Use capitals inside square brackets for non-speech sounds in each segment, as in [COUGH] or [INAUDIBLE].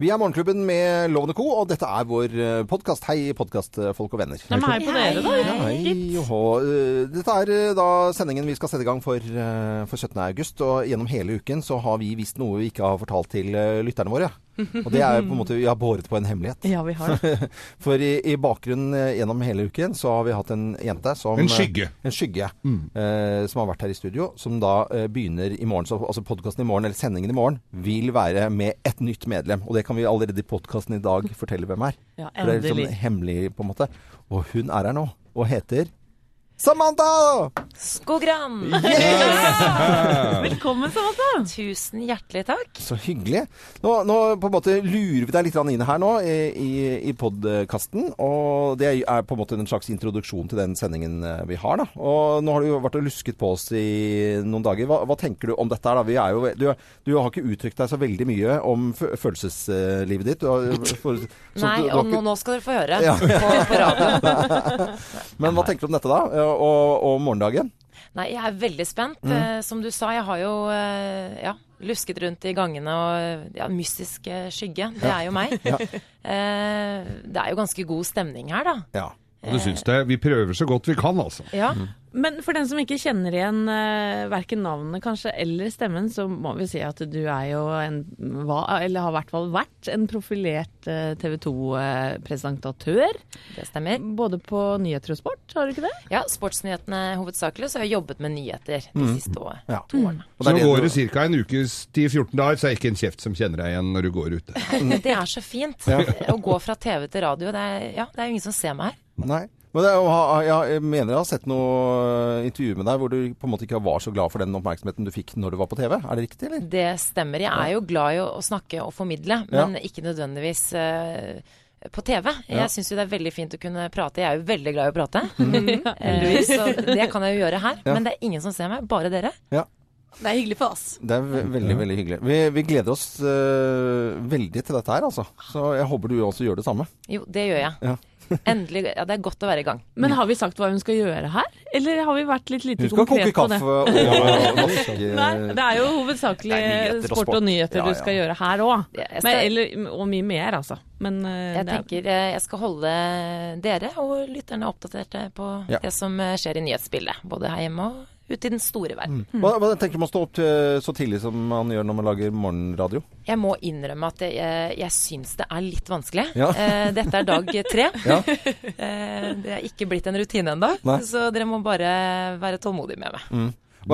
Vi er Morgenklubben med Lovende Co, og dette er vår podkast. Hei, podkastfolk og venner. Ja, hei på dere, da. Ja, hei, joho. Eh, Dette er eh, da sendingen vi skal sette i gang for, eh, for 17. august. Og gjennom hele uken så har vi visst noe vi ikke har fortalt til eh, lytterne våre. Og det er på en måte Vi har båret på en hemmelighet. Ja, vi har det. [LAUGHS] For i, i bakgrunnen eh, gjennom hele uken så har vi hatt en jente som En skygge. En skygge. Eh, som har vært her i studio. Som da eh, begynner i morgen. Så, altså podkasten i morgen, eller sendingen i morgen, vil være med et nytt medlem. Og det kan vi allerede i podkasten i dag fortelle hvem er. Ja, For det er liksom endelig. hemmelig, på en måte. Og hun er her nå. Og heter Samantha! Skogran! [LAUGHS] Velkommen, Samantha. Tusen hjertelig takk. Så hyggelig. Nå, nå på en måte lurer vi deg litt inn her nå i, i, i podkasten. Og det er på en måte en slags introduksjon til den sendingen eh, vi har. da. Og nå har du jo vært og lusket på oss i noen dager. Hva, hva tenker du om dette her? da? Vi er jo, du, du har ikke uttrykt deg så veldig mye om følelseslivet ditt. Du har, for, så Nei, du- du har og ikke- nå, nå skal dere få høre Ja. på, på radioen. [LAUGHS] Men hva tenker du om dette, da? Og, og morgendagen? Nei, jeg er veldig spent. Mm. Eh, som du sa, jeg har jo eh, ja, lusket rundt i gangene og ja, mystisk eh, skygge. Det er jo meg. [LAUGHS] Ja. Eh, det er jo ganske god stemning her, da. Ja. Og du syns det? Vi prøver så godt vi kan, altså. Ja. Men for den som ikke kjenner igjen uh, verken navnet kanskje eller stemmen, så må vi si at du er jo en hva, eller har i hvert fall vært en profilert uh, TV 2-presentatør. Det stemmer. Både på nyheter og sport, har du ikke det? Ja, sportsnyhetene hovedsakelig, så har jeg jobbet med nyheter de siste år, Ja. to årene. Og Så går det ca. en ukes 10-14 dager, så er det ikke en kjeft som kjenner deg igjen når du går ute. Det er så fint å gå fra TV til radio. Det er, ja, det er jo ingen som ser meg her. Nei. Men ja, jeg mener jeg har sett noe intervju med deg hvor du på en måte ikke var så glad for den oppmerksomheten du fikk når du var på TV. Er det riktig, eller? Det stemmer. Jeg er jo glad i å, snakke og formidle, Ja. men ikke nødvendigvis eh, på TV. Jeg Ja. syns jo det er veldig fint å kunne prate. Jeg er jo veldig glad i å prate. [LAUGHS] Eh, så det kan jeg jo gjøre her. Mm. Ja. Men det er ingen som ser meg, bare dere. Ja. Det er hyggelig for oss. Det er ve veldig, veldig hyggelig. Vi, vi gleder oss uh, veldig til dette her, altså. Så jeg håper du også gjør det samme. Jo, det gjør jeg. Ja. Endelig. Ja, det er godt å være i gang. Men har vi sagt hva hun skal gjøre her? Eller har vi vært litt lite konkrete på det? Hun på det? kaffe og [LAUGHS] vaske Nei, det er jo hovedsakelig er sport sport. og nyheter Ja, du skal gjøre her òg. Skal- Og mye mer, altså. Men eh, Jeg er- tenker eh, jeg skal holde dere og lytterne oppdaterte på Ja. det som eh, skjer i nyhetsbildet. Både her hjemme og ute i den store verden. hva, hva tenker du om å stå opp til, så tidlig som man gjør når man lager morgenradio? Jeg må innrømme at jeg, jeg, syns det er litt vanskelig. Ja. [LAUGHS] Eh, dette er dag tre. [LAUGHS] Ja. [LAUGHS] Eh, det er ikke blitt en rutine ennå, så dere må bare være tålmodige med meg. Mm.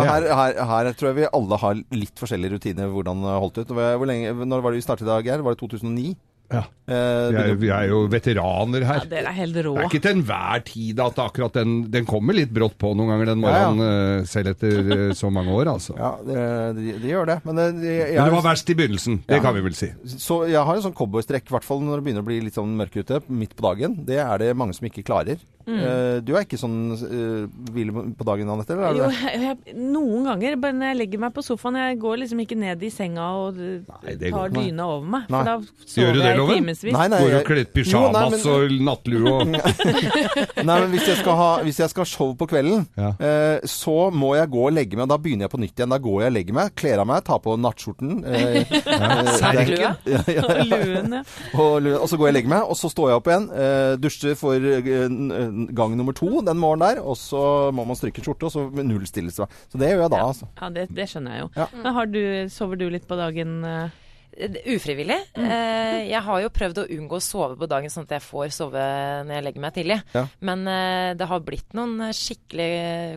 her, her, her tror jeg vi alle har litt forskjellige rutiner hvordan det holdt ut. Hvor lenge, når var det vi startet i dag, Geir? Var det 2009? Ja. Eh, Vi er, vi er jo veteraner her. ja, dere er helt rå. Det er ikke til enhver tid at akkurat den Den kommer litt brått på noen ganger den Ja, morgenen, eh, selv etter eh, så mange år, altså. ja, det, de, de gjør det. Men, det, de, jeg, Men det var verst i begynnelsen, det kan vi vel si. Så jeg har en sånn cowboystrekk, i hvert fall når det begynner å bli litt sånn mørkt ute, midt på dagen. Det er det mange som ikke klarer. Mm. Eh, du er ikke sånn uh, på dagen, Anette? Eller er Jo, jeg, noen ganger, bare når jeg legger meg på sofaen, jeg går liksom ikke ned i senga og Nei, tar dyna over meg. Nei. For da Gjør sover du det, jeg i Loven? Nei, nei, Går og kler Jo, pyjamas nei, men- og nattlue og [LAUGHS] [LAUGHS] Nei, men hvis jeg skal ha hvis jeg skal ha show på kvelden, Ja. eh, så må jeg gå og legge meg. Da begynner jeg på nytt igjen. Da går jeg og legger meg, kler av meg, tar på nattskjorten. Eh, ja, Serken. ja, ja, Og [LAUGHS] luen, ja. og, og så går jeg og legger meg, og så står jeg opp igjen. Eh, dusjer for eh, n- gang nummer to den morgenen der. Og så må man stryke skjorte, og så nullstillelse. Så det gjør jeg da, altså. Ja, det, det skjønner jeg jo. Ja. Men har du, sover du litt på dagen? eh? Ufrivillig. Eh, jeg har jo prøvd å unngå å sove på dagen, sånn at jeg får sove når jeg legger meg tidlig. Ja. Men eh, det har blitt noen eh, skikkelig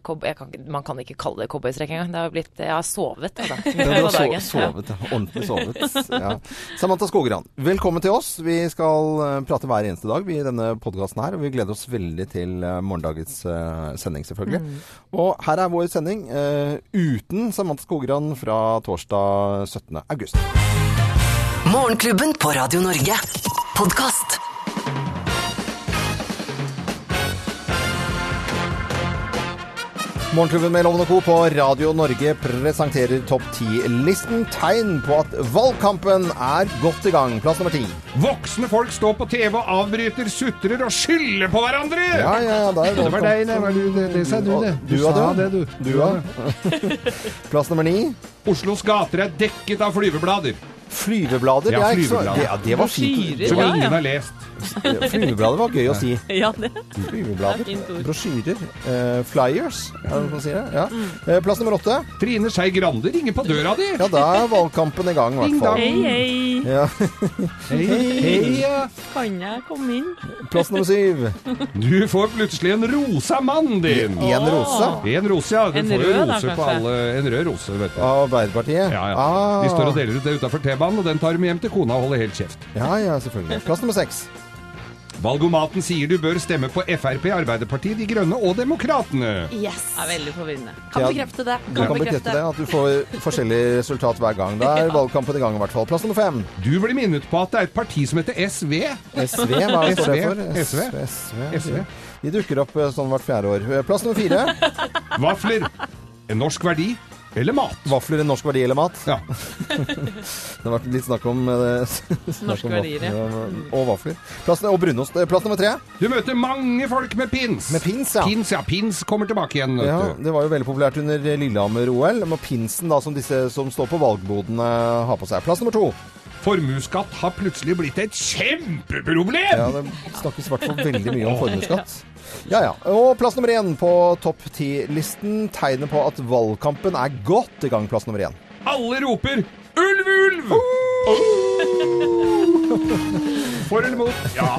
cowboy... Kan, man kan ikke kalle det cowboystrekk engang. Det har blitt Jeg har sovet, altså. [LAUGHS] Du har på so dagen. sovet, ja. ordentlig sovet. Ja. Samantha Skogran, velkommen til oss. Vi skal eh, prate hver eneste dag i denne podkasten her, og vi gleder oss veldig til eh, morgendagens uh, sending, selvfølgelig. Og her er vår sending uh, uten Samantha Skogran fra torsdag 17. august. Morgenklubben på Radio Norge. Podkast. Morgenklubben med Lovende Co. på Radio Norge presenterer topp 10-listen. Tegn på at valgkampen er godt i gang. Plass nummer ti. Voksne folk står på TV og avbryter, sutrer og skylder på hverandre! Ja, ja, ja, der Det var deg, det. Var du, det, det sa du, det. Du, du sa du. det, du. Du, ja. [LAUGHS] Plass nummer ni. Oslos gater er dekket av flyveblader. Flyveblader, Ja, det, er så, flyveblader. det, ja, det var fint. Som ja. ingen har lest. [LAUGHS] Flyveblader var gøy å si. [LAUGHS] Ja, det. Flyveblader. [LAUGHS] Er. Brosjyrer. Uh, flyers, er det man sier det? Ja. Uh, plass nummer åtte. Trine Skei Grande ringer på døra di. Ja, da er valgkampen i gang, i hvert fall. Hei, hei. Ja. Hei, hei. Kan jeg komme inn? Plass nummer syv. Du får plutselig en rosa mann din. En rosa? En rose, ja. Du En får rød, da, roser på alle. En rød rose, vet du. av Arbeiderpartiet. Ja, ja. Ah. De står og deler ut det utafor T-banen, og den tar de hjem til kona og holder helt kjeft. Ja, ja, selvfølgelig. Plass nummer seks. Valgomaten sier du bør stemme på Frp, Arbeiderpartiet, De Grønne og Demokratene. Yes. Det er veldig forvirrende. Kan Ja, bekrefte det. Du kan bekrefte det, at du [LAUGHS] får forskjellig resultat hver gang. Da er [LAUGHS] valgkampen i gang, i hvert fall. Plass nummer fem. Du blir minnet på at det er et parti som heter SV. SV, hva står det for? SV. SV. SV. De dukker opp eh, sånn hvert fjerde år. Eh, Plass nummer fire. Vafler. En norsk verdi eller mat. Vafler en norsk verdi eller mat? Ja. [LAUGHS] Det har vært litt snakk om eh, [LAUGHS] Norske om verdier, ja. Og vafler. Plass, og brunost. Eh, Plass nummer tre. Du møter mange folk med pins. Med pins, ja. Pins, ja. Pins kommer tilbake igjen. Ja. Det var jo veldig populært under Lillehammer-OL. Med pinsen da, som disse som står på valgbodene har på seg. Plass nummer to. Formuesskatt har plutselig blitt et kjempeproblem! Ja, Det snakkes i hvert fall veldig mye om formuesskatt. Ja, ja. Og plass nummer én på topp ti-listen. tegner på at valgkampen er godt i gang. Plass nummer én. Alle roper 'ulv, ulv'! For eller mot? Ja,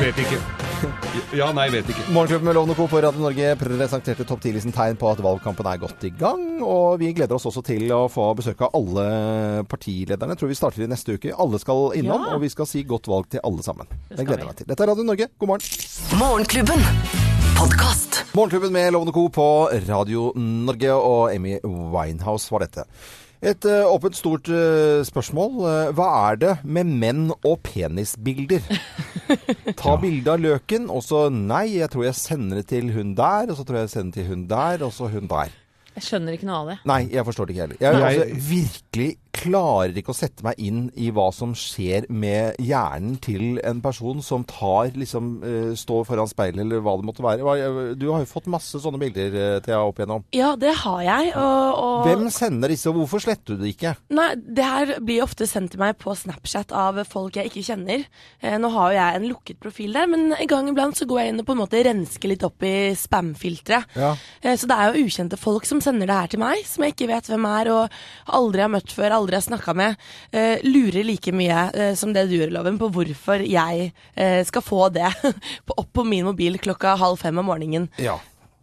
vet ikke. [LAUGHS] Ja, nei, vet ikke. Morgenklubben med Lovende Co. på Radio Norge presenterte topp 10-listen tegn på at valgkampen er godt i gang. Og vi gleder oss også til å få besøk av alle partilederne. Jeg tror vi starter i neste uke. Alle skal innom, Ja. og vi skal si godt valg til alle sammen. Det gleder jeg meg til. Dette er Radio Norge. God morgen. Morgenklubben. Podcast. Morgenklubben med Lovende Co. på Radio Norge, og Amy Winehouse var dette. Et eh, åpent, stort eh, spørsmål. Eh, hva er det med menn og penisbilder? [LAUGHS] Ta bilde av løken, og så Nei, jeg tror jeg sender det til hun der, og så tror jeg jeg sender det til hun der, og så hun der. Jeg skjønner ikke noe av det. Nei, jeg forstår det ikke heller. Jeg, er altså, virkelig klarer ikke å sette meg inn i hva som skjer med hjernen til en person som tar liksom eh, Står foran speilet, eller hva det måtte være. Du har jo fått masse sånne bilder, eh, Thea, opp igjennom. Ja, det har jeg. Og, og Hvem sender disse, og hvorfor sletter du det ikke? Nei, det her blir ofte sendt til meg på Snapchat av folk jeg ikke kjenner. Eh, nå har jo jeg en lukket profil der, men en gang iblant så går jeg inn og på en måte rensker litt opp i spam-filteret. Ja. Eh, så det er jo ukjente folk som sender det her til meg, som jeg ikke vet hvem er, og aldri har møtt før, aldri har snakka med. Eh, lurer like mye eh, som det du gjør, Loven, på hvorfor jeg eh, skal få det [LAUGHS] opp på min mobil klokka halv fem om morgenen. Ja.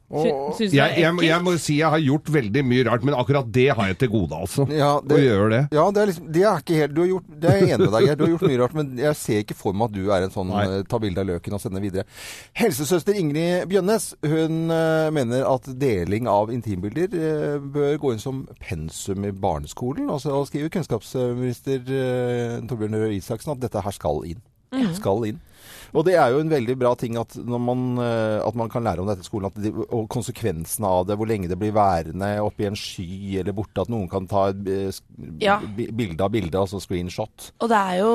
Og, Syns du det Jeg, er jeg, jeg ekkelt? må si jeg har gjort veldig mye rart, men akkurat det har jeg til gode, altså. ja, Å gjøre det. Ja, det er liksom Det er ikke helt Du har gjort Det er jeg enig med deg, Geir. Du har gjort mye rart, men jeg ser ikke for meg at du er en sånn Nei. eh, ta bilde av løken og sende videre. Helsesøster Ingrid Bjønnes hun eh, mener at deling av intimbilder eh, bør gå inn som pensum i barneskolen. Og så skriver kunnskapsminister eh, Torbjørn Røe Isaksen at dette her skal inn. Skal inn. Og det er jo en veldig bra ting at, man, eh, at man kan lære om dette i skolen, at de, og konsekvensene av det, hvor lenge det blir værende oppi en sky eller borte, at noen kan ta et eh, Ja. bilde av bildet, altså screenshot. Og det er jo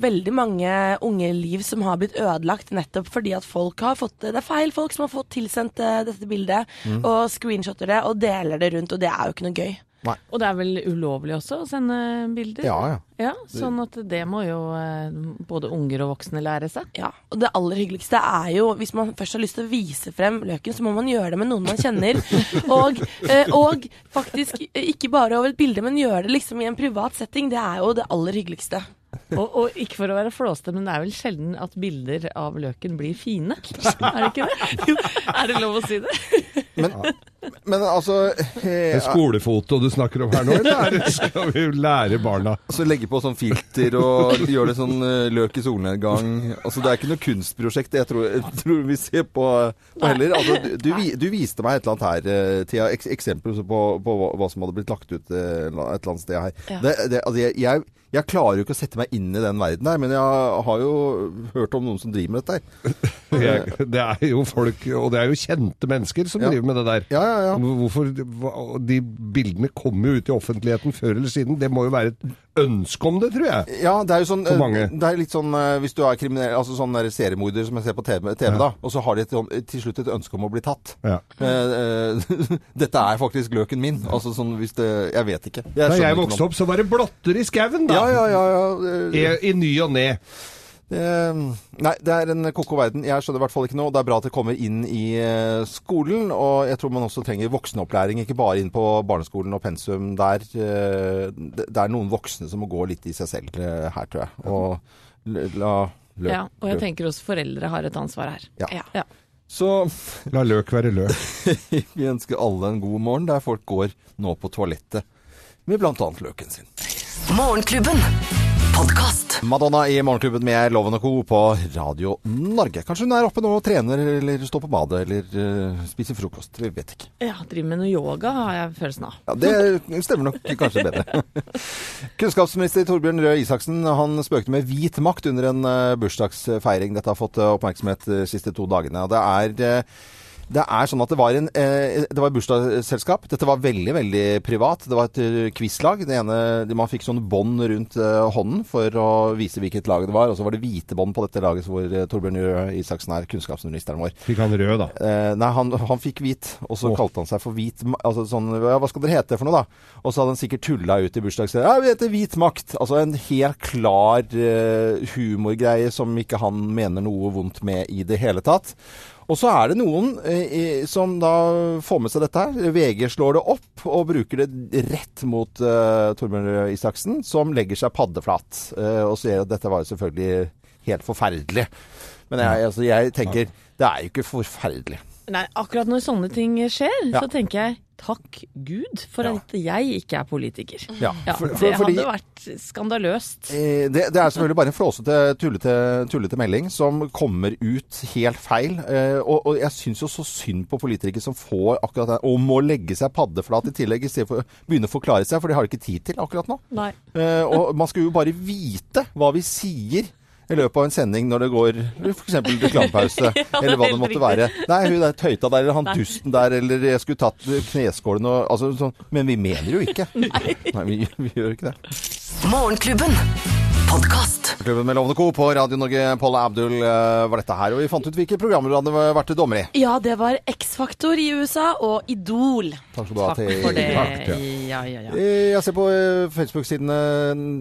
veldig mange unge liv som har blitt ødelagt nettopp fordi at folk har fått Det er feil folk som har fått tilsendt eh, dette bildet, og screenshotter det og deler det rundt, og det er jo ikke noe gøy. Og det er vel ulovlig også å sende bilder? Ja, ja. Ja, Sånn at det må jo eh, både unger og voksne lære seg. Ja, og det aller hyggeligste er jo, hvis man først har lyst til å vise frem løken, så må man gjøre det med noen man kjenner. [LAUGHS] Og, eh, og faktisk eh, ikke bare over et bilde, men gjøre det liksom i en privat setting. Det er jo det aller hyggeligste. Og, og ikke for å være flåste, men det er vel sjelden at bilder av løken blir fine? [LAUGHS] Er det ikke det? [LAUGHS] Er det lov å si det? Men, men altså Det eh, er skolefoto du snakker om her nå, eller er [LAUGHS] skal vi lære barna? altså legge på sånn filter og gjøre det sånn eh, løk i solnedgang. Altså Det er ikke noe kunstprosjekt jeg tror, jeg tror vi ser på, på heller. Altså, du, du, viste meg et eller annet her, eh, Thea, eks eksempel på, på hva, som hadde blitt lagt ut eh, et eller annet sted her. Ja. Det, det, altså, jeg, jeg, jeg klarer jo ikke å sette meg inn i den verden her, men jeg har jo hørt om noen som driver med dette. her. [LAUGHS] Det er jo folk, og det er jo kjente mennesker som Ja. driver med det der. Ja, ja, ja. Hvorfor De bildene kommer jo ut i offentligheten før eller siden. Det må jo være et ønske om det, tror jeg. Ja, det er jo sånn eh, Det er litt sånn eh, hvis du er kriminell, altså sånn seriemorder som jeg ser på TV, TV da, og så har de et, til slutt et ønske om å bli tatt. Ja. Eh, [LAUGHS] dette er faktisk løken min. Altså sånn hvis det Jeg vet ikke. Da jeg vokste opp, så var det blotter i skauen, da. Ja, ja, ja. ja. I, I ny og ne. Eh, nei, det er en ko-ko verden. Jeg skjønner i hvert fall ikke noe. Det er bra at det kommer inn i eh, skolen, og jeg tror man også trenger voksenopplæring, ikke bare inn på barneskolen og pensum der. Eh, det, er noen voksne som må gå litt i seg selv eh, her, tror jeg. Og la løk Ja, og jeg tenker også foreldre har et ansvar her. Ja. Ja. Ja. Så [LAUGHS] La løk være løk. [LAUGHS] vi ønsker alle en god morgen, der folk går nå på toalettet med bl.a. løken sin. Morgenklubben. Podkast. Madonna i Morgenklubben med Loven og Co. på Radio Norge. Kanskje hun er oppe nå og trener, eller står på badet, eller uh, spiser frokost. Vi vet ikke. Ja, driver med noe yoga, har jeg følelsen av. Ja, Det stemmer nok kanskje bedre. [LAUGHS] Kunnskapsminister Torbjørn Røe Isaksen han spøkte med hvit makt under en eh, bursdagsfeiring. Dette har fått eh, oppmerksomhet de siste to dagene. og det er... eh, det er sånn at det var, en, eh, det var bursdagsselskap. Dette var veldig veldig privat. Det var et eh, quizlag. Det ene, Man fikk sånn bånd rundt eh, hånden for å vise hvilket lag det var. Og så var det hvite bånd på dette laget hvor Torbjørn Røe Isaksen er kunnskapsministeren vår. Fikk han rød, da. Eh, nei, han, han fikk hvit, og så oh. kalte han seg for hvit altså sånn, ja, Hva skal dere hete for noe, da? Og så hadde han sikkert tulla ut i bursdagsserien. Ja, vi heter Hvit makt. Altså en helt klar humorgreie som ikke han mener noe vondt med i det hele tatt. Og så er det noen eh, som da får med seg dette her. VG slår det opp og bruker det rett mot eh, Torbjørn Røe Isaksen, som legger seg paddeflat. eh, og sier at dette var jo selvfølgelig helt forferdelig. Men jeg, altså, jeg tenker, det er jo ikke forferdelig. Nei, akkurat når sånne ting skjer, Ja. så tenker jeg takk Gud for Ja. at jeg ikke er politiker. Ja, Ja, for- det hadde fordi- vært skandaløst. Eh, Det, det er selvfølgelig bare en flåsete, tullete, tullete melding som kommer ut helt feil. Eh, og, og jeg syns jo så synd på politikere som får akkurat det, og må legge seg paddeflat i tillegg, i stedet for å begynne å forklare seg, for det har de ikke tid til akkurat nå. Nei. Eh, og man skulle jo bare vite hva vi sier. I løpet av en sending når det går f.eks. reklamepause, [LAUGHS] ja, er eller hva det måtte riktig. være. Nei, hun der tøyta der, eller han Nei. dusten der, eller jeg skulle tatt kneskålen og altså, sånn. Men vi mener jo ikke. [LAUGHS] Nei, vi, vi gjør ikke det. Morgenklubben. Podkast. Klubben med Lovende Co. på Radio Norge. Paul Abdul eh, var dette her. Og vi fant ut hvilke programmer du hadde vært dommer i. Ja, det var X-Faktor i USA og Idol. Takk skal du ha. Takk til- for det. Takk, ja. Ja, ja, ja. Eh, Jeg ser på eh, Facebook-sidene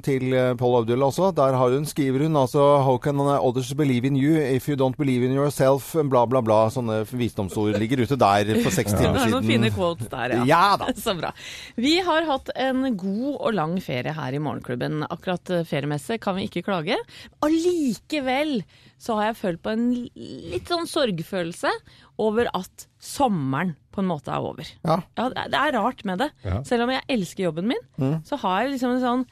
til eh, Abdul også. Der har hun, skriver hun altså How can others believe in you if you don't believe in yourself? Bla, bla, bla. Sånne visdomsord ligger ute der for seks Det timer er noen fine siden. quotes der, ja. [LAUGHS] Ja da. Så bra. Vi har hatt en god og lang ferie her i Morgenklubben. Akkurat feriemesse kan vi ikke klage. Allikevel så har jeg følt på en litt sånn sorgfølelse over at sommeren på en måte er over. Ja. Ja, det er- rart med det. Ja. Selv om jeg elsker jobben min, Mm. så har jeg liksom en sånn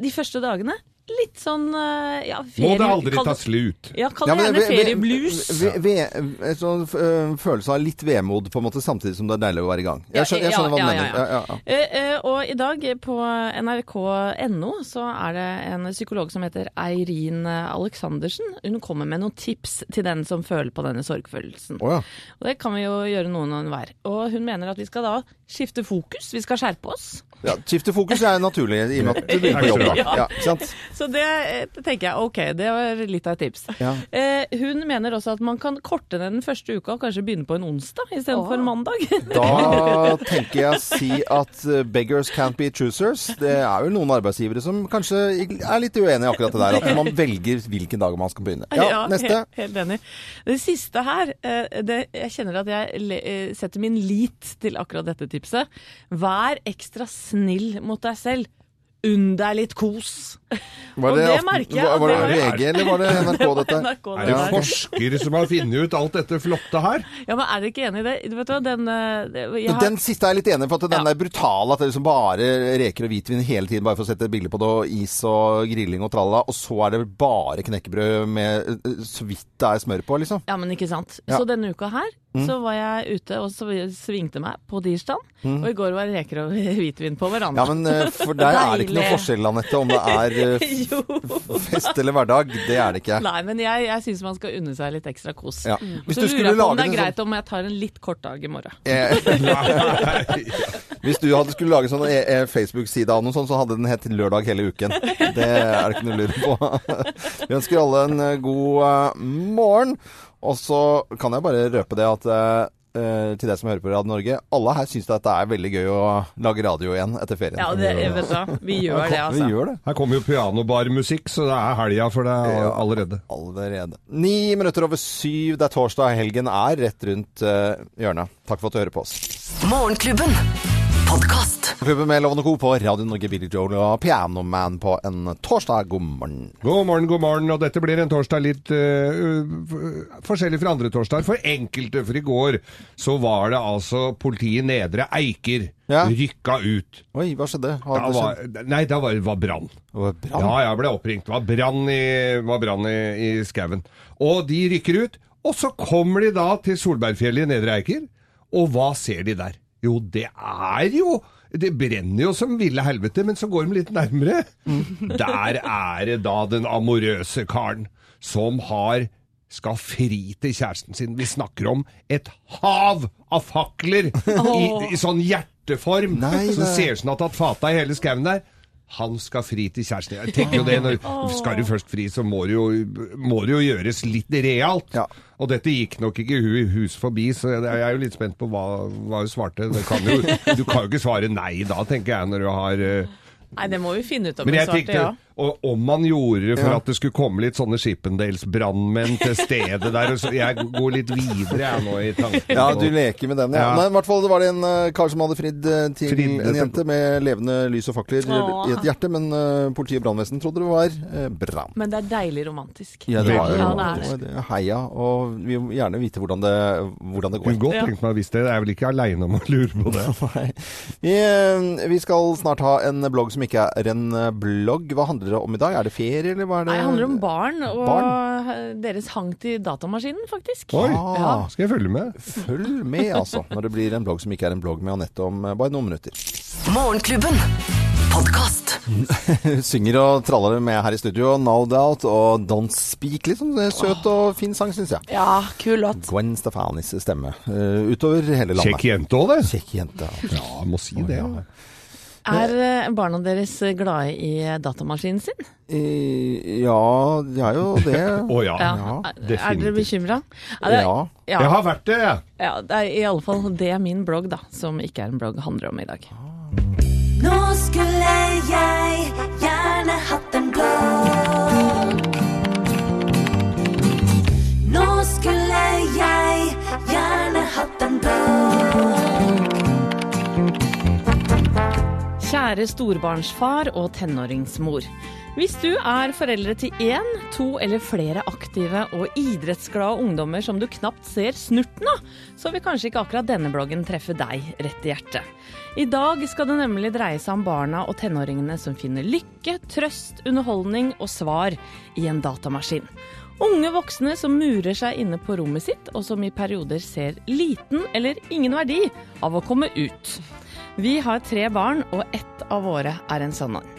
De første dagene litt sånn ja, ferie... Må det aldri kan... ta slutt. Ja, kall Ja, det men gjerne ferieblues. En sånn eh, følelse av litt vemod, på en måte, samtidig som det er deilig å være i gang. Jeg skjønner, jeg skjønner hva du ja, ja, mener. ja. Ja, ja, ja. Eh, eh, og i dag på nrk.no så er det en psykolog som heter Eirin Aleksandersen. Hun kommer med noen tips til den som føler på denne sorgfølelsen. Oh, ja. Og det kan vi jo gjøre noen og enhver. Og hun mener at vi skal da skifte fokus, vi skal skjerpe oss. Ja, Skifte fokus er naturlig, i og med at du begynner på jobb. Da. Ja, sant? Så det eh, tenker jeg, ok, det var litt av et tips. Ja. Eh, hun mener også at man kan korte ned den første uka og kanskje begynne på en onsdag istedenfor oh. mandag. Da tenker jeg å si at uh, beggars can't be choosers. Det er vel noen arbeidsgivere som kanskje er litt uenige i akkurat det der. At man velger hvilken dag man skal begynne. Ja, [LAUGHS] neste. Helt, helt enig. Det siste her, eh, det, jeg kjenner at jeg eh, setter min lit til akkurat dette tipset. Vær ekstra snill mot deg selv. Unn deg litt kos. Var Og det, det Aften- merker jeg var, var det det VG, eller var det [LAUGHS] NRK, dette? NRK, Er det det forskere som har funnet ut alt dette flotte her? Ja, men er dere ikke enig i det? Du vet hva, den, eh, jeg har, Den siste er jeg litt enig i. for at den Ja. er brutal. At det liksom bare reker og hvitvin hele tiden bare for å sette et bilde på det, og is og grilling og tralla. Og så er det bare knekkebrød med eh, så vidt det er smør på, liksom. Ja, men ikke sant. Ja. Så denne uka her, så var jeg ute og så svingte meg på tirsdag. Og i går var det reker og [LAUGHS] hvitvin på Ja, men eh, for der er det ikke noe forskjell, Anette, om det er eh, [LAUGHS] fest eller hverdag. Det er det ikke. Nei, men jeg, jeg syns man skal unne seg litt ekstra kos. Ja. Hvis Så du lurer jeg på om det er greit sånn om jeg tar en litt kort dag i morgen. eh, [LAUGHS] Hvis du hadde skulle lage sånn Facebook-side av noe sånt, så hadde den hett Lørdag hele uken. Det er det ikke noe å lure på. Vi ønsker alle en god morgen. Og så kan jeg bare røpe det at eh, til deg som hører på Radio Norge, alle her syns at det er veldig gøy å lage radio igjen etter ferien. Ja, det, vet da. Vi [LAUGHS] gjør det, Vi altså. gjør det. Her kommer jo pianobarmusikk, så det er helga for deg Ja. allerede. Allerede. Ni minutter over syv. Det er torsdag. Helgen er rett rundt eh, hjørnet. Takk for at du hører på oss. Morgenklubben. Podkast. Klubben med Lovende Co. på Radio Norge, Billy Joel og Pianoman på en torsdag. God morgen. God morgen, god morgen. Og dette blir en torsdag litt eh, uh, forskjellig fra andre torsdager for enkelte. For i går så var det altså politiet Nedre Eiker Ja. rykka ut. Oi, hva skjedde? Har Da det var, nei, da var det var brann. Det var brann? Ja, jeg ble oppringt. Det var brann i, var brann i, i skauen. Og de rykker ut. Og så kommer de da til Solbergfjellet i Nedre Eiker. Og hva ser de der? Jo, det er jo Det brenner jo som ville helvete, men så går de litt nærmere. Der er det da den amorøse karen som har skal fri til kjæresten sin. Vi snakker om et hav av fakler i, i sånn hjerteform. Nei, nei. ser ut som det har tatt fata i hele skauen der. Han skal fri til kjæresten. Jeg tenker jo det, når, [LAUGHS] Skal du først fri, så må det jo, må det jo gjøres litt realt. Ja. Og dette gikk nok ikke hus forbi, så jeg jeg er jo litt spent på hva, hva hun svarte. Det kan jo, du kan jo ikke svare nei da, tenker jeg, når du har eh, Nei, det må vi finne ut om hun svarte ja. Og om man gjorde det for Ja. at det skulle komme litt sånne Shippendales-brannmenn til stedet der, så jeg går litt videre jeg nå i tanken. Ja, du leker med den, ja. Ja. Nei, i hvert fall var det en eh, kar som hadde fridd eh, til Frid, en jente med levende lys og fakler Åh. i et hjerte, men uh, politi og brannvesen trodde det var uh, brann. Men det er deilig romantisk. Ja, det var jo Ja, det er det. det Heia, og vi vil gjerne vite hvordan det, hvordan det Kunne går. godt Ja. tenkt meg å visst det. Jeg er vel ikke aleine om å lure på det. [LAUGHS] Nei. Vi, vi skal snart ha en blogg som ikke er en blogg. Hva handler det om i dag? Er det ferie, eller hva er det? Nei, det handler om barn og Barn? deres hang til datamaskinen, faktisk. Oi, Ja. skal jeg følge med? Følg med, altså, når det blir en blogg som ikke er en blogg med Anette om eh, bare noen minutter. Morgenklubben. Podcast. [LAUGHS] Synger og traller med her i studio. No Doubt og Don't Speak. Litt sånn eh, søt og fin sang, syns jeg. Ja, kul låt. Gwen Stefanis stemme. Uh, utover hele landet. Kjekk jente òg, det. Kjekk jente. Ja, Ja, jeg må si det. Ja. Er eh, barna deres glade i datamaskinen sin? Eh, Ja, de er jo det. [LAUGHS] Å ja. Ja, Er, er dere definitivt. bekymra? Ja. ja. Jeg har vært det, jeg. Ja, det er i alle fall det min blogg, da, som ikke er en blogg, handler om i dag. Nå skulle jeg gjerne hatt en blogg. Kjære storbarnsfar og tenåringsmor. Hvis du er foreldre til én, to eller flere aktive og idrettsglade ungdommer som du knapt ser snurten av, så vil kanskje ikke akkurat denne bloggen treffe deg rett i hjertet. I dag skal det nemlig dreie seg om barna og tenåringene som finner lykke, trøst, underholdning og svar i en datamaskin. Unge voksne som murer seg inne på rommet sitt, og som i perioder ser liten eller ingen verdi av å komme ut. Vi har tre barn, og ett av våre er en sånn en.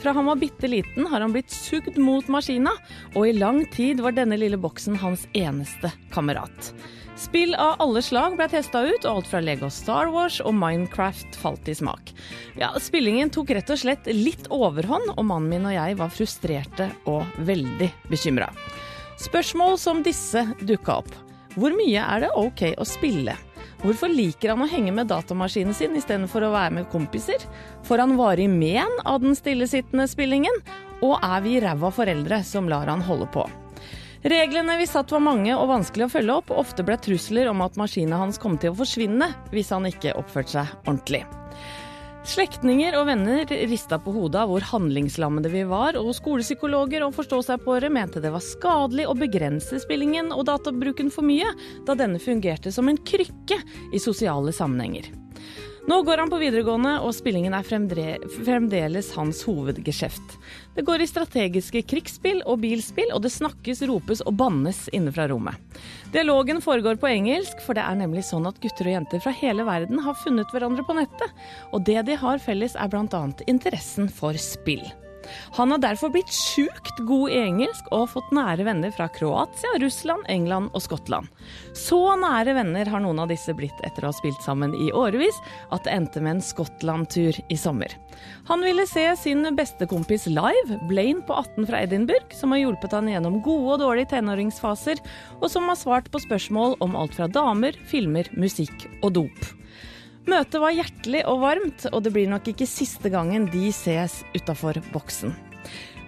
Fra han var bitte liten har han blitt sugd mot maskina, og i lang tid var denne lille boksen hans eneste kamerat. Spill av alle slag ble testa ut, og alt fra Lego Star Wars og Minecraft falt i smak. Ja, Spillingen tok rett og slett litt overhånd, og mannen min og jeg var frustrerte og veldig bekymra. Spørsmål som disse dukka opp. Hvor mye er det ok å spille? Hvorfor liker han å henge med datamaskinen sin istedenfor å være med kompiser? Får han varig men av den stillesittende spillingen? Og er vi ræva foreldre som lar han holde på? Reglene vi satt var mange og vanskelig å følge opp, ofte ble trusler om at maskinen hans kom til å forsvinne hvis han ikke oppførte seg ordentlig. Slektninger og venner rista på hodet av hvor handlingslammede vi var, og skolepsykologer og forstå-seg-på-ere mente det var skadelig å begrense spillingen og databruken for mye, da denne fungerte som en krykke i sosiale sammenhenger. Nå går han på videregående, og spillingen er fremdeles hans hovedgeskjeft. Det går i strategiske krigsspill og bilspill, og det snakkes, ropes og bannes inne fra rommet. Dialogen foregår på engelsk, for det er nemlig sånn at gutter og jenter fra hele verden har funnet hverandre på nettet. Og det de har felles er bl.a. interessen for spill. Han har derfor blitt sjukt god i engelsk og fått nære venner fra Kroatia, Russland, England og Skottland. Så nære venner har noen av disse blitt etter å ha spilt sammen i årevis, at det endte med en Skottland-tur i sommer. Han ville se sin bestekompis live, Blaine på 18 fra Edinburgh, som har hjulpet han gjennom gode og dårlige tenåringsfaser, og som har svart på spørsmål om alt fra damer, filmer, musikk og dop. Møtet var hjertelig og varmt, og det blir nok ikke siste gangen de ses utafor boksen.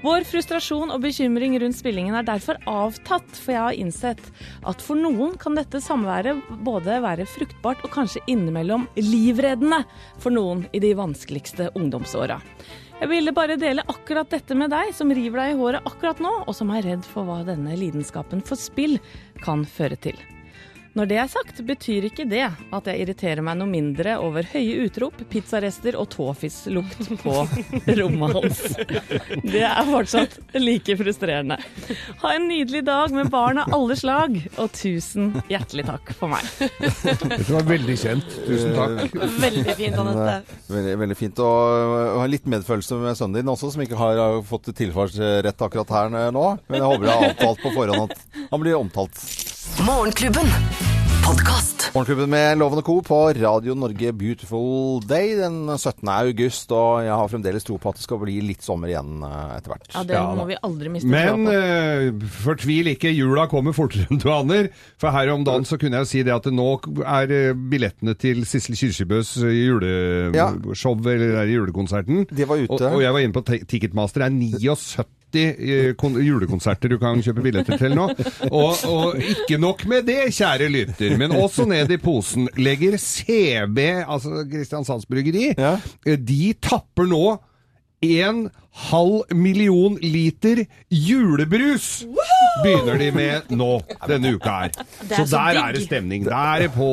Vår frustrasjon og bekymring rundt spillingen er derfor avtatt, for jeg har innsett at for noen kan dette samværet både være fruktbart og kanskje innimellom livreddende for noen i de vanskeligste ungdomsåra. Jeg ville bare dele akkurat dette med deg som river deg i håret akkurat nå, og som er redd for hva denne lidenskapen for spill kan føre til. Når det er sagt, betyr ikke det at jeg irriterer meg noe mindre over høye utrop, pizzarester og tåfislukt på [LAUGHS] rommet hans. Det er fortsatt like frustrerende. Ha en nydelig dag med barn av alle slag, og tusen hjertelig takk for meg. Dette var veldig kjent. Tusen takk. Veldig fint, Anette. Veldig, veldig fint. Og, ha litt medfølelse med sønnen din også, som ikke har fått tilfartsrett akkurat her nå. Men jeg håper det er avtalt på forhånd at han blir omtalt. Morgenklubben. Podkast. Morgenklubben med Loven Co. på Radio Norge Beautiful Day den 17. august. Og jeg har fremdeles tro på at det skal bli litt sommer igjen uh, etter hvert. Ja, Det Ja, må vi aldri miste Men uh, eh, fortvil ikke, jula kommer fortere enn du aner. For her om dagen så kunne jeg si det at det nå er eh, billettene til Sissel Kyrkjebøs Ja. juleshow, eller der julekonserten. De var ute. Og, og jeg var inne på Ticketmaster. Det er 79 eh, kon- julekonserter du kan kjøpe billetter til nå. Og, og ikke nok med det, kjære lytter, men også ned i posen legger CB, altså Kristiansands Bryggeri, Ja. eh, de tapper nå en halv million liter julebrus begynner de med nå denne uka her. Så, der er det stemning. Der er det på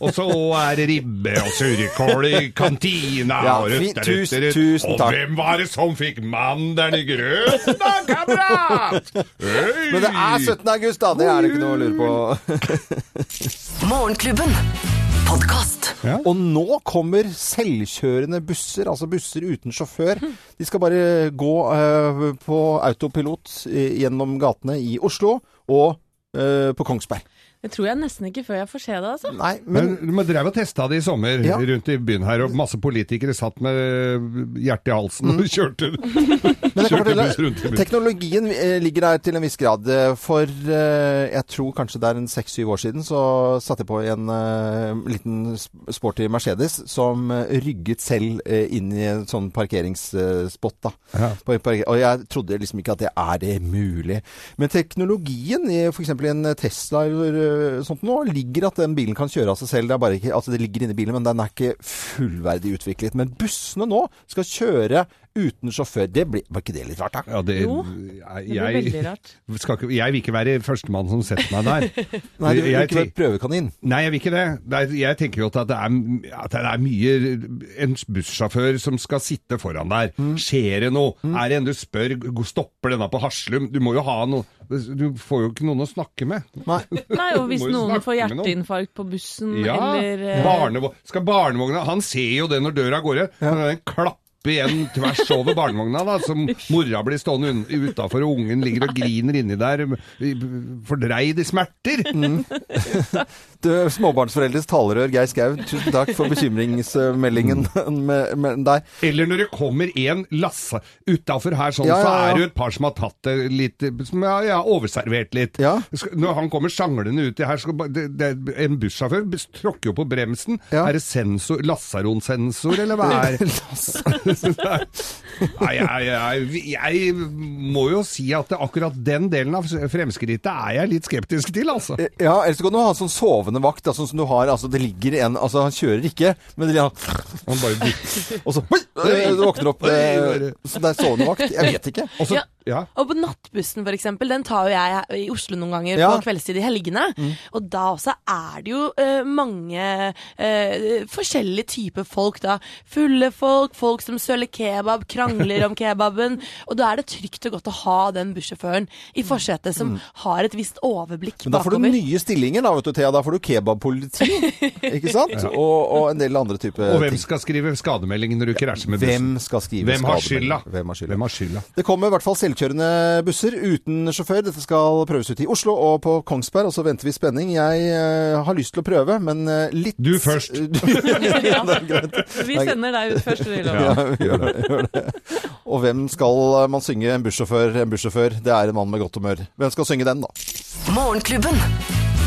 Og så er det ribbe og surkål i kantina. Og tusen, takk. Og hvem var det som fikk mandelen i grøten kamerat? [LAUGHS] Men det er 17. august, da. Det er det ikke noe å lure på. [LAUGHS] Morgenklubben. Podcast. Og nå kommer selvkjørende busser, altså busser uten sjåfør. De skal bare gå eh, på autopilot eh, gjennom gatene i Oslo og eh, på Kongsberg. Det tror jeg nesten ikke før jeg får se det, altså. Nei, men Men Man drev og testa det i sommer Ja. rundt i byen her, og masse politikere satt med hjertet i halsen og [LAUGHS] kjørte, [LAUGHS] Men fortelle, teknologien eh, ligger der til en viss grad. Eh, For eh, jeg tror kanskje det er en seks-syv år siden så satte jeg på en liten sporty Mercedes som rygget selv inn i en sånn parkeringsspot. da. Ja. Og jeg trodde liksom ikke at det er det mulig. Men teknologien i f.eks. en Tesla eller sånt nå, ligger at den bilen kan kjøre av seg selv. Det ikke, altså det ligger inni bilen, men den er ikke fullverdig utviklet. Men bussene nå skal kjøre uten sjåfør. Det blir, var ikke det litt rart, da? Ja, det, Jo, jeg, Det blir veldig rart. [LAUGHS] skal ikke, jeg vil ikke være førstemann som setter meg der. [LAUGHS] Nei, du vil Jeg ikke være prøvekanin. Nei, jeg vil ikke det. det er, jeg tenker jo at det er, at det er mye En bussjåfør som skal sitte foran der. Mm. Skjer det noe? Er det en du spør Stopper denne på Haslum? Du må jo ha noe Du får jo ikke noen å snakke med. Nei. [LAUGHS] Nei, og hvis noen får hjerteinfarkt på bussen Ja, eller eh, barnevogn. Skal barnevogna Han ser jo det når døra går igjen. Ja. Den klapper igjen tvers over barnevogna, da, som mora blir stående utafor, og ungen ligger og griner inni der, fordreid i smerter. [LAUGHS] Du, småbarnsforeldres talerør, Geir Skau, tusen takk for bekymringsmeldingen [LAUGHS] med, med deg. Eller når det kommer en lasse utafor her, sånn, Ja, ja, så er det jo et par som har tatt det litt Som har ja, overservert litt. Ja. Når han kommer sjanglende ut her, skal, det, det, en bussjåfør tråkker jo på bremsen. Ja. Er det sensor, Lassaron-sensor eller hva er [LAUGHS] [LAUGHS] Nei, jeg, jeg, jeg må jo si at akkurat den delen av fremskrittet er jeg litt skeptisk til, altså. Ja, ellers så kan du ha sånn sovende vakt, altså sånn som du har. Altså, det ligger en Altså, han kjører ikke, men det ligger Han bare [LAUGHS] Og så Oi! Du våkner opp eh, Så det er sovende vakt. Jeg vet ikke. Og så Ja, Ja. Og på nattbussen, for eksempel, den tar jo jeg i Oslo noen ganger Ja. på kveldstid i helgene. Og da også er det jo uh, mange uh, forskjellige typer folk, da. Fulle folk, folk som søler kebab, krangler om kebaben. Og da er det trygt og godt å ha den bussjåføren i forsetet som har et visst overblikk bakover. Men da får du bakover. nye stillinger, da, vet du, Thea. Da får du kebabpoliti, ikke sant? [LAUGHS] Og, og en del andre typer ting. Og hvem ting. skal skrive skademelding når du krasjer med bussen? Hvem skal skrive Hvem har skademelding? skylda? Hvem har skylda? Hvem har skylda? Det kommer i hvert fall selvkjørende busser uten sjåfør. Dette skal prøves ut i Oslo og på Kongsberg, og så venter vi spenning. Jeg eh, har lyst til å prøve, men eh, litt Du først. [LAUGHS] ja. Vi sender deg ut først, Loven. Ja, [LAUGHS] gjør det, gjør det. Og hvem skal man synge? En bussjåfør, en bussjåfør. Det er en mann med godt humør. Hvem skal synge den, da? Morgenklubben.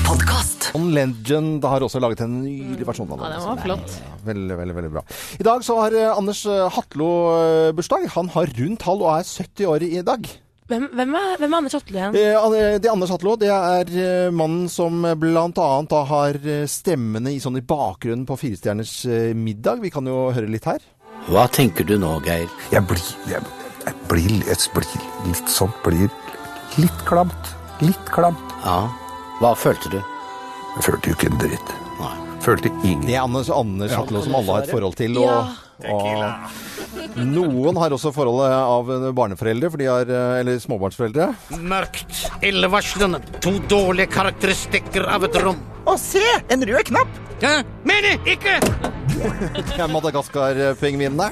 Podcast. On Legend har også laget en nylig versjon av den. Ja, den var flott. Ja, veldig, veldig, veldig bra. I dag så har eh, Anders eh, Hatlo eh, bursdag. Han har rundt halv og er 70 år i dag. Hvem, hvem, er, hvem er Anders Hatlo igjen? Eh, er Anders Hatlo, det er mannen som annet har stemmene i sånn i bakgrunnen på Firestjerners middag. Vi kan jo høre litt her. Hva tenker du nå, Geir? Jeg blir, jeg, jeg blir, jeg blir litt sånn Blir litt klamt. Litt klamt. Ja, hva følte du? Jeg følte jo ikke en dritt. Nei. Følte ingen Det er Anders, Anders Hatlo som alle har et forhold til. Og, Ja. og noen har også forholdet av barneforeldre, for de har, eller småbarnsforeldre. Mørkt, illevarslende, to dårlige karakteristikker av et rom. Å, se! En rød knapp! Ja, mener ikke! [LAUGHS] Ja, Madagaskar-pingvinene.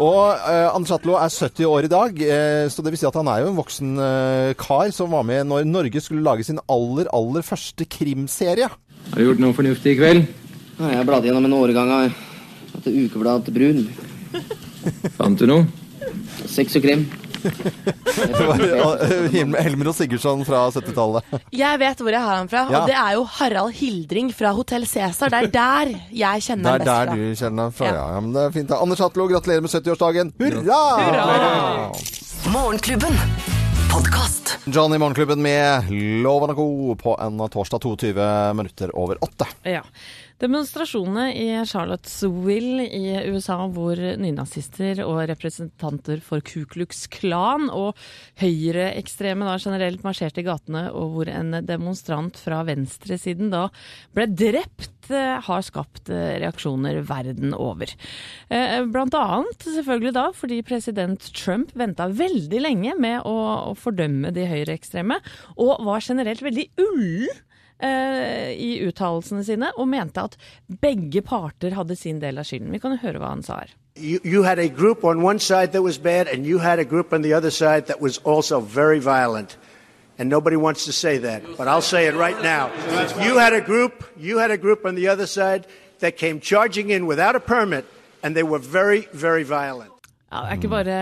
Og eh, Anders Atlo er 70 år i dag, eh, så det vil si at han er jo en voksen eh, kar som var med når Norge skulle lage sin aller, aller første krimserie. Har du gjort noe fornuftig i kveld? Ja, jeg bladde gjennom en årgang av ukebladet ukeblad til Brun. Fant du noe? Sex og krim. Det Helmer og Sigurdsson fra 70-tallet. Jeg vet hvor jeg har han fra, Ja. og det er jo Harald Hildring fra Hotell Cæsar. Det er der jeg Det kjenner fra. han best der du kjenner han fra, ja. Ja. Men det er fint. da. Anders Hatlo, gratulerer med 70-årsdagen. Hurra! Morgenklubben. Podcast. John i Morgenklubben med Loven og Co. på en torsdag 22 minutter over åtte. Ja. Demonstrasjonene i Charlottesville i USA, hvor nynazister og representanter for Ku Klux Klan og høyreekstreme da generelt marsjerte i gatene, og hvor en demonstrant fra venstresiden da ble drept, eh, har skapt eh, reaksjoner verden over. Eh, Blant annet selvfølgelig da fordi president Trump venta veldig lenge med å, fordømme de høyreekstreme, og var generelt veldig ullen eh, i uttalelsene sine og mente at begge parter hadde sin del av skylden. Vi kan høre hva han sa her. You, you had a group on side was bad, on side was also very violent. And nobody wants to say that, but I'll say it right now. You had a group, you had a group on the other side that came charging in without a permit, and they were very, very violent. Ja, det er ikke bare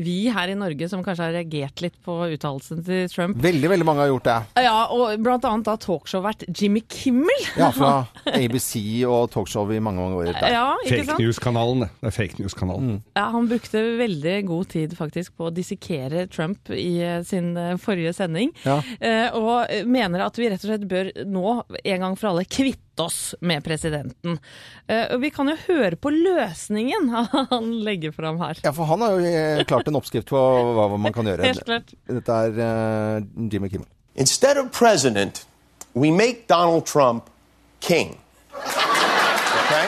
vi her i Norge som kanskje har reagert litt på uttalelsen til Trump. Veldig, veldig mange har gjort det. Ja, og blant annet da talkshow-vert Jimmy Kimmel. Ja, fra ABC og talkshow i mange, mange år. Der. Ja, ikke Fake news-kanalen, det. Det er fake news-kanalen. Ja, han brukte veldig god tid faktisk på å dissekere Trump i eh, sin eh, forrige sending. Ja. Eh, og mener at vi rett og slett bør nå en gang for alle kvitte oss med presidenten. Eh, vi kan jo høre på løsningen [LAUGHS] han legger fram her. Ja, for han har jo eh, klart en oppskrift på hva hva man kan gjøre. Helt klart. Dette er eh, Jimmy Kimmel. Instead of president, we make Donald Trump king. Okay?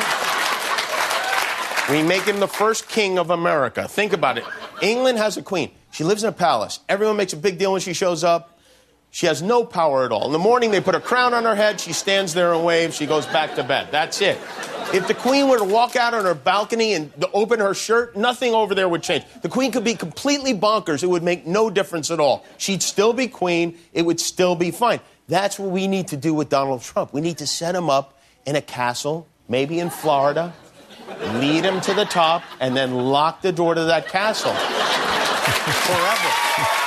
We make him the first king of America. Think about it. England has a queen. She lives in a palace. Everyone makes a big deal when she shows up. She has no power at all. In the morning, they put a crown on her head. She stands there and waves. She goes back to bed. That's it. If the queen were to walk out on her balcony and open her shirt, nothing over there would change. The queen could be completely bonkers. It would make no difference at all. She'd still be queen. It would still be fine. That's what we need to do with Donald Trump. We need to set him up in a castle, maybe in Florida, lead him to the top, and then lock the door to that castle [LAUGHS] forever.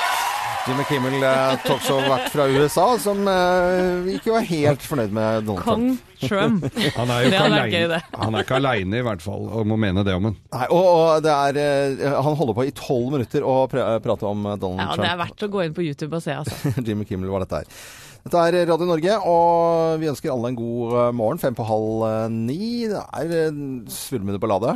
Jimmy Kimmel, tok talkshow-vert fra USA, som eh, ikke var helt fornøyd med Donald Kong Trump. Trump. [LAUGHS] Han er jo ikke aleine, han er ikke alene i hvert fall, og må mene det om. Nei, og, og det er eh, Han holder på i tolv minutter å pr prate om eh, Donald Ja, det er verdt å gå inn på YouTube og se, altså. [LAUGHS] Jimmy Kimmel var dette her. Dette er Radio Norge, og vi ønsker alle en god eh, morgen. Fem på halv eh, ni. Det er eh, svulmende ballade.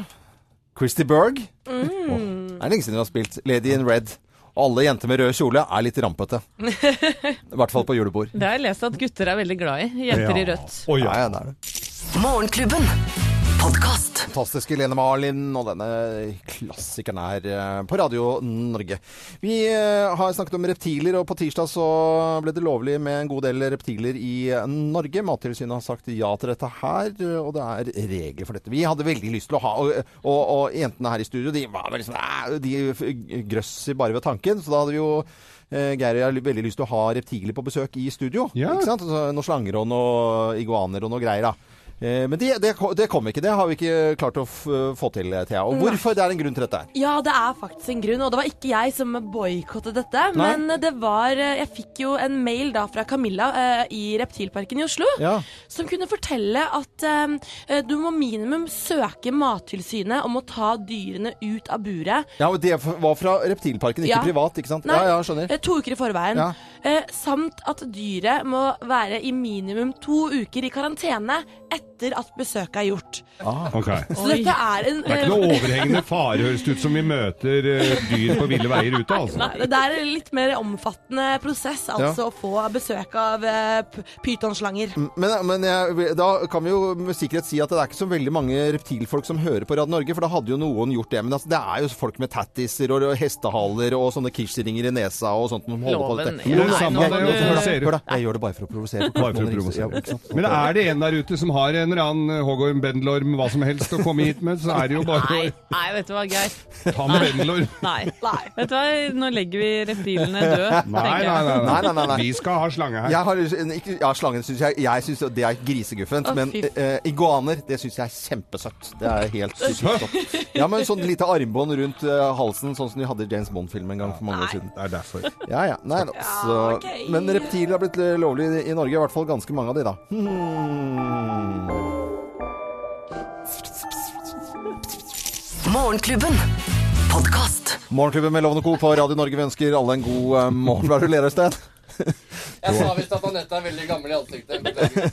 Christy Berg. Åh, det er lenge siden vi har spilt Lady in Red. Alle jenter med rød kjole er litt rampete. [LAUGHS] I hvert fall på julebord. Det har jeg lest at gutter er veldig glad i. Jenter i rødt. Oh, ja. ja, det er det. Morgenklubben. Podkast. Fantastiske Lene Marlin og denne klassikeren her eh, på Radio Norge. Vi eh, har snakket om reptiler, og på tirsdag så ble det lovlig med en god del reptiler i Norge. Mattilsynet har sagt ja til dette her, og det er regler for dette. Vi hadde veldig lyst til å ha Og, og, og jentene her i studio de var veldig sånn De grøsser bare ved tanken, så da hadde vi jo eh, Geir og jeg har veldig lyst til å ha reptiler på besøk i studio. Ja. Ikke sant? Altså, noen slanger og noen iguaner og noe greier. da. Eh, Men det, det, det kom ikke. Det har vi ikke klart å f få til, Thea. Og Nei. hvorfor? Det er en grunn til dette. Ja, det er faktisk en grunn, og det var ikke jeg som boikottet dette. Nei. Men det var Jeg fikk jo en mail da fra Camilla eh, i Reptilparken i Oslo, Ja. som kunne fortelle at eh, du må minimum søke Mattilsynet om å ta dyrene ut av buret. Ja, og Det var fra Reptilparken, ikke Ja. privat, ikke sant? Nei, Ja, ja, skjønner. eh, To uker i forveien. Ja. Eh, samt at dyret må være i minimum to uker i karantene etter at besøket er gjort. Ok. Så dette er en Det er ikke noe overhengende fare, høres det ut som vi møter eh, dyr på ville veier ute, altså. Nei, det er en litt mer omfattende prosess, altså å få besøk av eh, pytonslanger. Men, men jeg, da kan vi jo med sikkerhet si at det er ikke så veldig mange reptilfolk som hører på Radio Norge, for da hadde jo noen gjort det. Men altså, det er jo folk med tattiser og hestehaler og sånne kirseringer i nesa og sånt som holder på dette. Ja, hør da. Jeg gjør det bare for å provosere. Bare for å provosere. Ja. Men er det en der ute som har en eller annen hoggorm, bendelorm, hva som helst å komme hit med, så er det jo bare Nei, nei, vet du hva, Geir. ta med bendelorm. Nei. nei. Vet du hva, nå legger vi reptilene døde, Nei, tenker nei, jeg. nei, Nei, nei, nei, nei. Vi skal ha slange her. Jeg har, ikke, ja, slangen syns jeg, jeg syns det er griseguffent, Å, men eh, iguaner det syns jeg er kjempesøtt. Det er helt sykt søtt. Ja, men sånn lite armbånd rundt uh, halsen, sånn som de hadde i James Bond-film en gang for mange år siden. Det er derfor. Ja, ja. Nei, da. Så, okay. Men reptiler har blitt eh, lovlig i Norge, i hvert fall ganske mange av de, da. Hmm. Morgenklubben. Podkast. Morgenklubben med Lovende Co. på Radio Norge. Vi ønsker alle en god uh, morgen. Hva er det du ler av, Sten? [LAUGHS] Jeg sa visst at Anette er veldig gammel i ansiktet.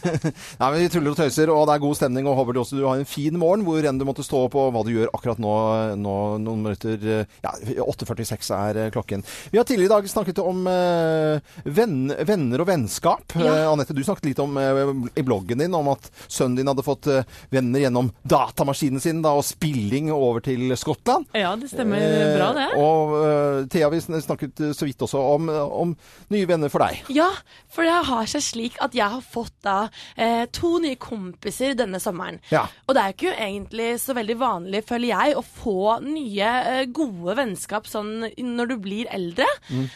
[LAUGHS] Nei, men Vi tuller og tøyser, og det er god stemning. og Håper du også du har en fin morgen hvor enn du måtte stå opp, og hva du gjør akkurat nå. nå noen minutter Ja, 8.46 er eh, klokken. Vi har tidligere i dag snakket om eh, venn, venner og vennskap. Ja. Eh, Anette, du snakket litt om i bloggen din om at sønnen din hadde fått venner gjennom datamaskinen sin da, og spilling over til Skottland. Ja, det stemmer bra, det. Og Thea, vi snakket så vidt også om, om nye venner for deg. Ja, for det har seg slik at jeg har fått da eh, to nye kompiser denne sommeren. Ja. Og det er jo ikke egentlig så veldig vanlig, føler jeg, å få nye, eh, gode vennskap sånn når du blir eldre.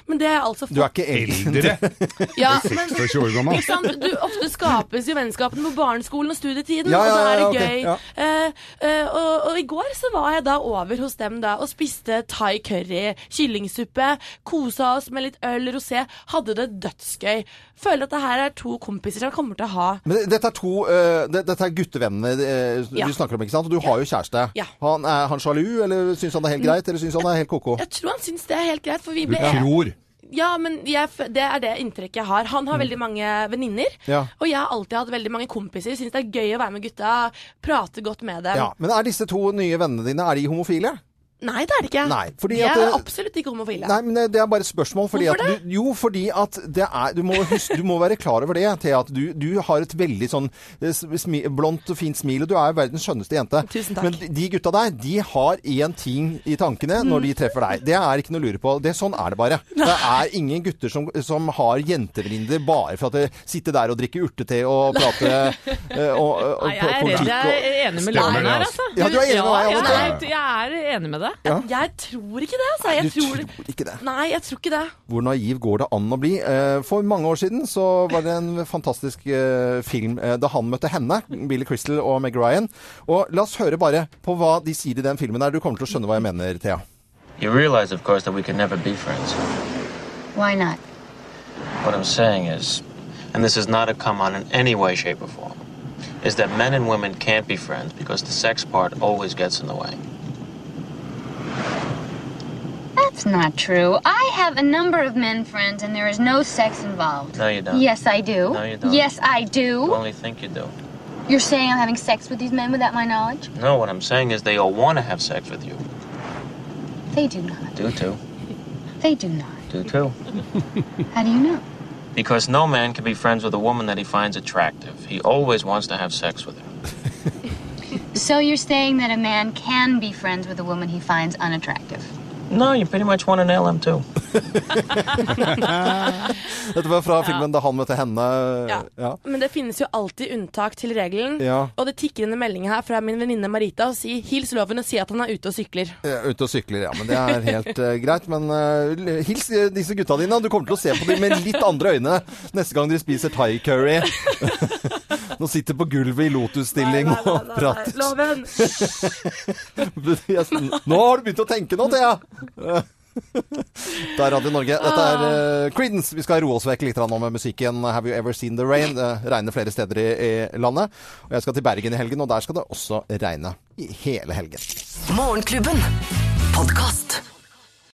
Men det har jeg altså fått Du er ikke eldre. [LAUGHS] Ja, men 26 år gammel. ikke sant? Du, ofte skapes jo vennskapene på barneskolen og studietiden, Ja, ja, og da er det ja, ok, gøy. ja. Eh, eh, og, og i går så var jeg da over hos dem da og spiste thai curry, kyllingsuppe, kosa oss med litt øl, rosé, hadde det dødsgøy. Føler at det her er to kompiser som kommer til å ha. Men dette er to uh, det, Dette er guttevennene uh, Ja. du snakker om, ikke sant? Og du har jo kjæreste. Ja. Han, er han sjalu, eller syns han det er helt greit, eller syns han det er helt ko-ko? Jeg tror han syns det er helt greit, for vi Du ble tror. Ja, men jeg, det er det inntrykket jeg har. Han har veldig mange venninner. Ja. Og jeg har alltid hatt veldig mange kompiser. Syns det er gøy å være med gutta, prate godt med dem. Ja. Men er disse to nye vennene dine er de homofile? Nei, det er det ikke. Nei, fordi jeg at er absolutt ikke homofile. Nei, men det er bare et spørsmål. Fordi Hvorfor at du, jo, fordi at det er Du må, huske, du må være klar over det, Thea. At du, du har et veldig sånn eh, smi, blondt og fint smil, og du er verdens skjønneste jente. Tusen takk. Men de- gutta der, de har én ting i tankene når de treffer deg. Det er ikke noe å lure på. Det, sånn er det bare. [LAUGHS] Det er ingen gutter som, som har jentevrinder bare for at de sitter der og drikker urtete og prater eh, og, og, og, Nei, jeg er politikk jeg er enig med Stemmer her, altså. altså. Ja, du er enig med meg, Ja, jeg er enig med deg. Ja. Jeg tror ikke det, altså. Jeg Du tror... tror ikke det. Nei, jeg tror ikke det. Hvor naiv går det an å bli? Eh, For mange år siden så var det en fantastisk eh, film eh, da han møtte henne, Billy Crystal og Meg Ryan. Og la oss høre bare på hva de sier i den filmen der. Du kommer til å skjønne hva jeg mener, Thea. You realize, of course, that we can never be friends. Why not? What I'm saying is, and this is not a come on in any way, shape, or form, is that men and women can't be friends because the sex part always gets in the way. That's not true. I have a number of men friends and there is no sex involved. No, you don't. Yes, I do. No, you don't. Yes, I You do. only think you do. You're saying I'm having sex with these men without my knowledge? No, what I'm saying is they all want to have sex with you. They do not. Do too. They do not. Do too. How do you know? Because no man can be friends with a woman that he finds attractive. He always wants to have sex with her. So you're saying that a man can be friends with a woman he finds unattractive? No, you pretty much want to nail him too. [LAUGHS] Dette var fra filmen Da han møtte henne. Ja. Ja. Men det finnes jo alltid unntak til regelen. Ja. Og det tikker inn en melding her fra min venninne Marita og sier 'hils loven og si at han er ute og sykler'. Ja, Ute og sykler, ja. Men det er helt uh, greit. Men uh, hils disse gutta dine. Du kommer til å se på dem med litt andre øyne neste gang de spiser thai curry. [LAUGHS] Nå sitter på gulvet i lotusstilling og prater. Loven! [LAUGHS] Nå har du begynt å tenke nå, Thea! Det er Radio Norge. Dette er uh, Creedence. Vi skal roe oss vekk litt nå med musikken Have You Ever Seen The Rain? Det regner flere steder i, i landet. Og jeg skal til Bergen i helgen, og der skal det også regne i hele helgen. Morgenklubben. Podkast.